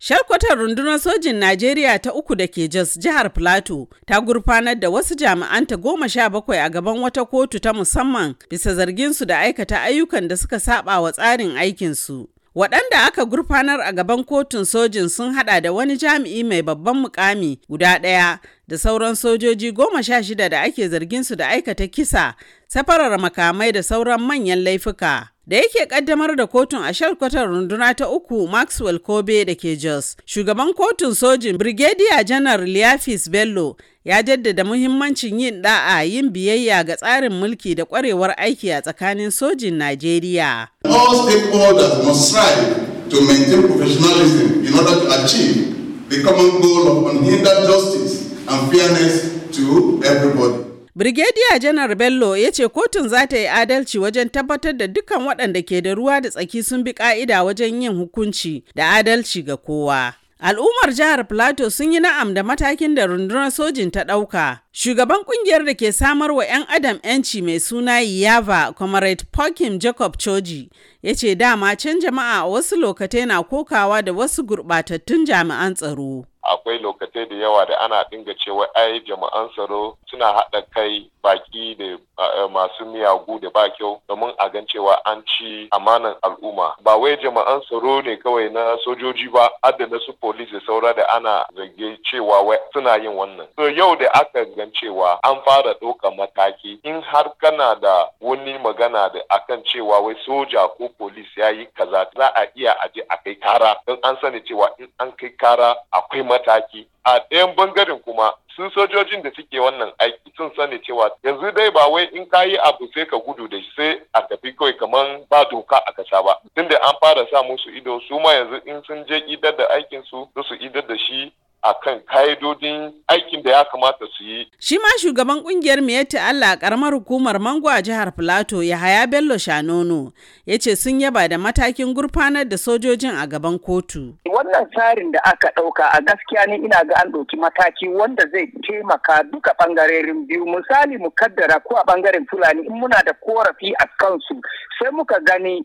Shalkwatar rundunar sojin Najeriya ta uku da ke Jos jihar Plateau ta gurfanar da wasu jami'anta goma sha bakwai a gaban wata kotu ta musamman bisa zarginsu da aikata ayyukan da suka saba wa tsarin aikinsu. Waɗanda aka gurfanar a gaban kotun sojin sun hada da wani jami'i mai babban mukami guda ɗaya da sauran sojoji goma sha shida da ake zarginsu da aikata kisa, safarar makamai da sauran manyan laifuka. Da yake kaddamar da kotun a shalkwatar runduna ta uku Maxwell Kobe da ke Jos, shugaban kotun sojin Brigadier Janar Liafis Bello ya jaddada muhimmancin yin da'a yin biyayya ga tsarin mulki da kwarewar aiki a tsakanin sojin Najeriya. To to everybody. Brigadier Janar Bello ya ce kotun za ta yi adalci wajen tabbatar da dukkan waɗanda ke da ruwa da tsaki sun bi ƙa'ida wajen yin hukunci da adalci ga kowa. Al'ummar jihar Plateau sun yi na'am da matakin da rundunar sojin ta ɗauka. Shugaban ƙungiyar da ke samar wa 'yan adam 'yanci mai suna Yava, Comrade Pokim Jacob Choji, ya ce dama can jama'a wasu lokatai na kokawa da wasu gurɓatattun jami'an tsaro. Akwai lokacai da yawa da ana dinga cewa ai jama'an tsaro suna haɗa kai baki da masu miyagu da ba kyau domin a gan cewa an ci amanan al'umma. Ba wai jama'an tsaro ne kawai na sojoji ba hadda na su police da saura da ana zarge cewa wai suna yin wannan. So yau da aka gan cewa an fara ɗaukar mataki in har kana da wani magana da akan cewa wai soja ko police ya yi kaza za a iya aje a kai kara. Don an sani cewa in an kai kara akwai mataki a ɗayan ɓangaren kuma sun sojojin da suke wannan aiki sun sani cewa yanzu dai ba wai in ka yi abu sai ka gudu da shi sai a tafi kawai kamar ba doka a kasa ba tunda an fara sa musu ido su ma yanzu in sun je idar da aikin su su idar da shi akan ka'idodin aikin da ya kamata su yi. Shi ma shugaban ƙungiyar Miyetti Allah a karamar hukumar Mango a jihar Filato Yahaya Bello Shanono ya ce sun yaba da matakin gurfanar da sojojin a gaban kotu. Wannan tsarin da aka ɗauka a gaskiya ne ina ga an ɗauki mataki wanda zai taimaka duka ɓangarorin biyu misali mu kaddara ko a ɓangaren Fulani in muna da korafi a kansu sai muka gani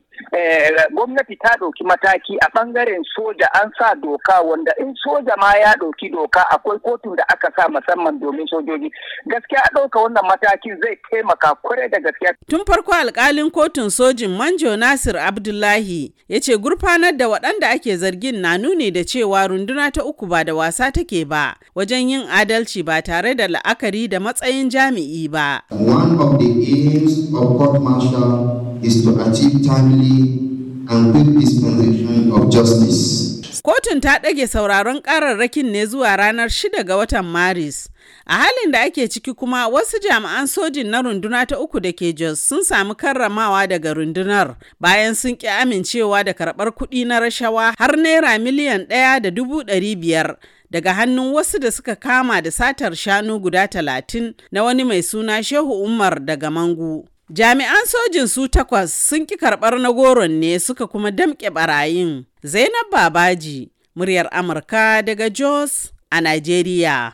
gwamnati ta ɗauki mataki a ɓangaren soja an sa doka wanda in soja ma ya ɗauki doka akwai kotun da aka sa musamman domin sojoji gaskiya ɗauka wannan matakin zai taimaka ƙwarai da gaskiya. Tun farko alkalin kotun sojin Manjo Nasir Abdullahi ya ce gurfanar da waɗanda ake zargin na nuni da cewa runduna ta uku ba da wasa take ba wajen yin adalci ba tare da la'akari da matsayin jami'i ba. One of the aims of court martial is to achieve timely and quick dispensation of justice. Kotun ta ɗage sauraron ƙararrakin ne zuwa ranar 6 ga watan Maris. A halin da ake ciki kuma wasu jami'an sojin na runduna ta uku da ke Jos sun samu karramawa daga rundunar bayan sun ƙi amincewa da karɓar kuɗi na rashawa har naira miliyan ɗaya da dubu ɗari biyar daga hannun wasu da suka kama da satar shanu guda talatin na wani mai suna Shehu Umar daga Mangu. Jami'an sojin su takwas sun ki karɓar na goron ne suka kuma damƙe barayin. Zainab Babaji, muryar Amurka daga Jos a Najeriya.